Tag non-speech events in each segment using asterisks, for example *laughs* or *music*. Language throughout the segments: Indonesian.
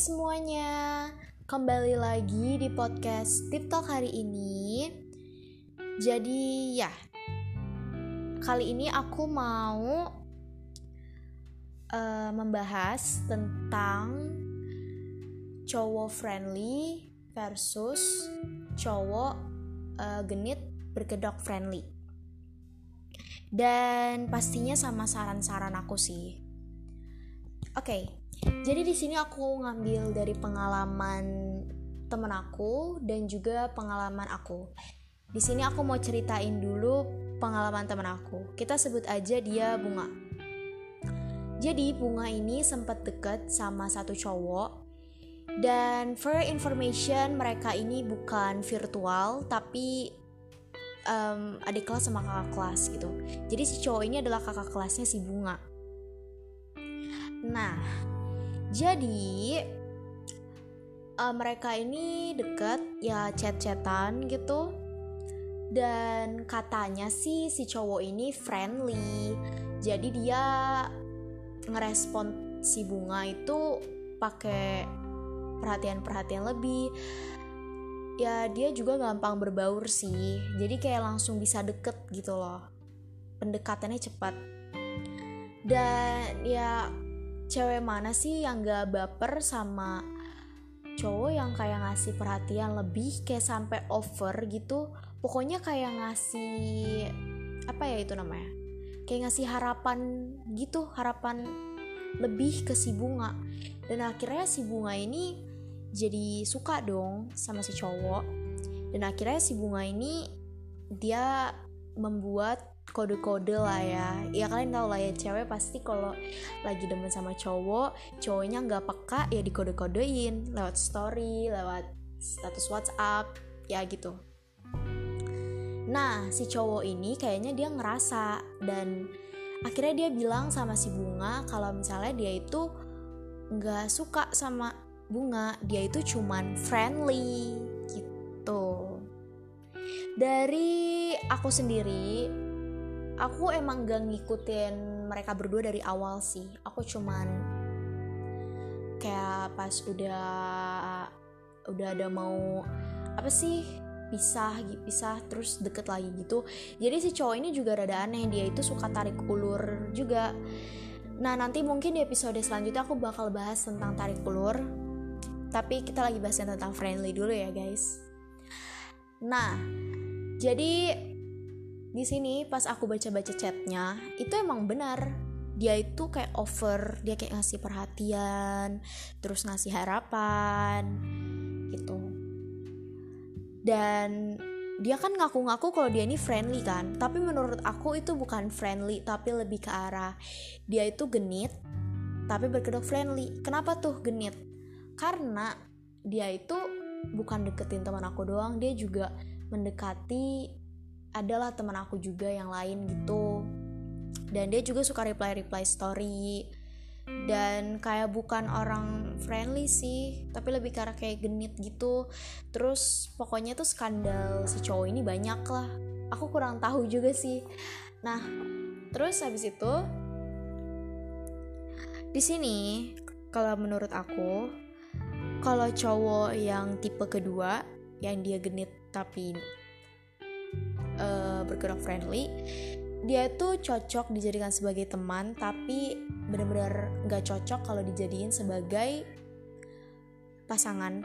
semuanya, kembali lagi di podcast Tip Talk hari ini. Jadi ya, kali ini aku mau uh, membahas tentang cowok friendly versus cowok uh, genit berkedok friendly. Dan pastinya sama saran-saran aku sih. Oke, okay, jadi di sini aku ngambil dari pengalaman temen aku dan juga pengalaman aku. Di sini aku mau ceritain dulu pengalaman temen aku. Kita sebut aja dia Bunga. Jadi Bunga ini sempat deket sama satu cowok dan for information mereka ini bukan virtual tapi um, adik kelas sama kakak kelas gitu. Jadi si cowok ini adalah kakak kelasnya si Bunga. Nah, jadi uh, mereka ini deket ya chat-chatan gitu. Dan katanya sih si cowok ini friendly. Jadi dia ngerespon si bunga itu pakai perhatian-perhatian lebih. Ya dia juga gampang berbaur sih. Jadi kayak langsung bisa deket gitu loh. Pendekatannya cepat. Dan ya cewek mana sih yang gak baper sama cowok yang kayak ngasih perhatian lebih kayak sampai over gitu? Pokoknya kayak ngasih apa ya itu namanya? Kayak ngasih harapan gitu harapan lebih ke si bunga. Dan akhirnya si bunga ini jadi suka dong sama si cowok. Dan akhirnya si bunga ini dia membuat kode-kode lah ya. Ya kalian tau lah ya cewek pasti kalau lagi demen sama cowok cowoknya nggak peka ya dikode-kodein lewat story lewat status WhatsApp ya gitu. Nah si cowok ini kayaknya dia ngerasa dan akhirnya dia bilang sama si bunga kalau misalnya dia itu nggak suka sama bunga dia itu cuman friendly gitu. Dari aku sendiri aku emang gak ngikutin mereka berdua dari awal sih. Aku cuman kayak pas udah udah ada mau apa sih pisah pisah terus deket lagi gitu. Jadi si cowok ini juga rada aneh. Dia itu suka tarik ulur juga. Nah nanti mungkin di episode selanjutnya aku bakal bahas tentang tarik ulur. Tapi kita lagi bahas tentang friendly dulu ya guys. Nah jadi di sini pas aku baca-baca chatnya itu emang benar. Dia itu kayak over dia kayak ngasih perhatian terus ngasih harapan gitu. Dan dia kan ngaku-ngaku kalau dia ini friendly kan. Tapi menurut aku itu bukan friendly tapi lebih ke arah dia itu genit tapi berkedok friendly. Kenapa tuh genit? Karena dia itu bukan deketin teman aku doang dia juga mendekati adalah teman aku juga yang lain gitu. Dan dia juga suka reply reply story. Dan kayak bukan orang friendly sih tapi lebih karena kayak genit gitu. Terus pokoknya tuh skandal si cowok ini banyak lah. Aku kurang tahu juga sih. Nah terus habis itu di sini kalau menurut aku kalau cowok yang tipe kedua yang dia genit tapi uh, bergerak friendly dia tuh cocok dijadikan sebagai teman tapi benar-benar nggak cocok kalau dijadiin sebagai pasangan.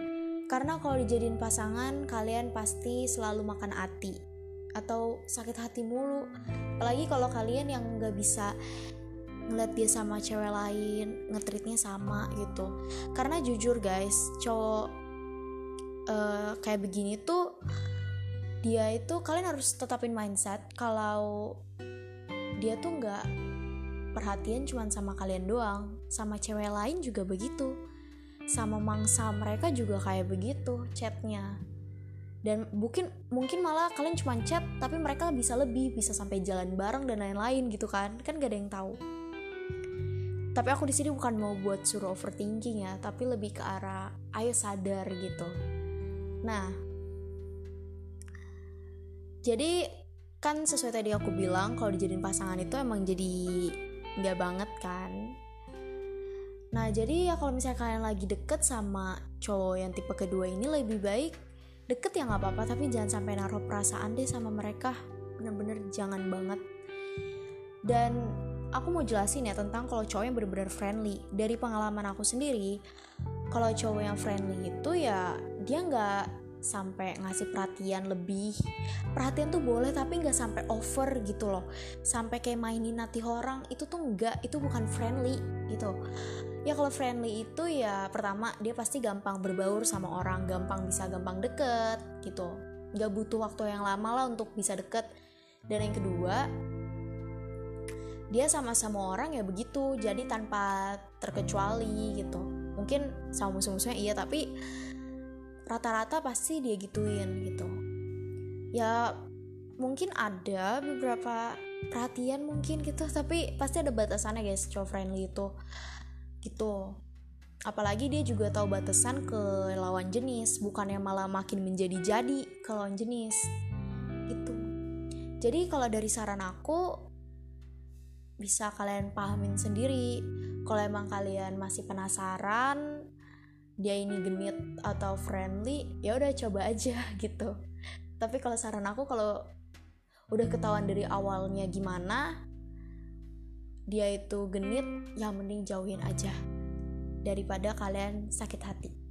Karena kalau dijadiin pasangan kalian pasti selalu makan hati atau sakit hati mulu. Apalagi kalau kalian yang nggak bisa ngeliat dia sama cewek lain ngetritnya sama gitu. Karena jujur guys cowok uh, kayak begini tuh dia itu kalian harus tetapin mindset kalau dia tuh nggak perhatian cuma sama kalian doang sama cewek lain juga begitu sama mangsa mereka juga kayak begitu chatnya. Dan mungkin mungkin malah kalian cuma chat tapi mereka bisa lebih bisa sampai jalan bareng dan lain-lain gitu kan kan gak ada yang tahu. Tapi aku di sini bukan mau buat suruh overthinking ya tapi lebih ke arah ayo sadar gitu. Nah jadi kan sesuai tadi aku bilang kalau dijadiin pasangan itu emang jadi nggak banget kan. Nah jadi ya kalau misalnya kalian lagi deket sama cowok yang tipe kedua ini lebih baik deket ya nggak apa-apa tapi jangan sampai naruh perasaan deh sama mereka. Bener-bener jangan banget. Dan aku mau jelasin ya tentang kalau cowok yang bener-bener friendly. Dari pengalaman aku sendiri kalau cowok yang friendly itu ya dia nggak sampai ngasih perhatian lebih. Perhatian tuh boleh tapi nggak sampai over gitu loh. Sampai kayak mainin hati orang itu tuh nggak itu bukan friendly gitu. Ya kalau friendly itu ya pertama dia pasti gampang berbaur sama orang gampang bisa gampang deket gitu. Nggak butuh waktu yang lama lah untuk bisa deket. Dan yang kedua dia sama-sama orang ya begitu jadi tanpa terkecuali gitu. Mungkin sama musuh-musuhnya iya tapi rata-rata pasti dia gituin gitu. Ya mungkin ada beberapa perhatian mungkin gitu tapi pasti ada batasannya guys cowok friendly itu gitu. Apalagi dia juga tahu batasan ke lawan jenis bukannya malah makin menjadi-jadi ke lawan jenis gitu. Jadi kalau dari saran aku bisa kalian pahamin sendiri. Kalau emang kalian masih penasaran dia ini genit atau friendly ya udah coba aja *laughs* gitu. Tapi kalau saran aku kalau udah ketahuan dari awalnya gimana dia itu genit ya mending jauhin aja daripada kalian sakit hati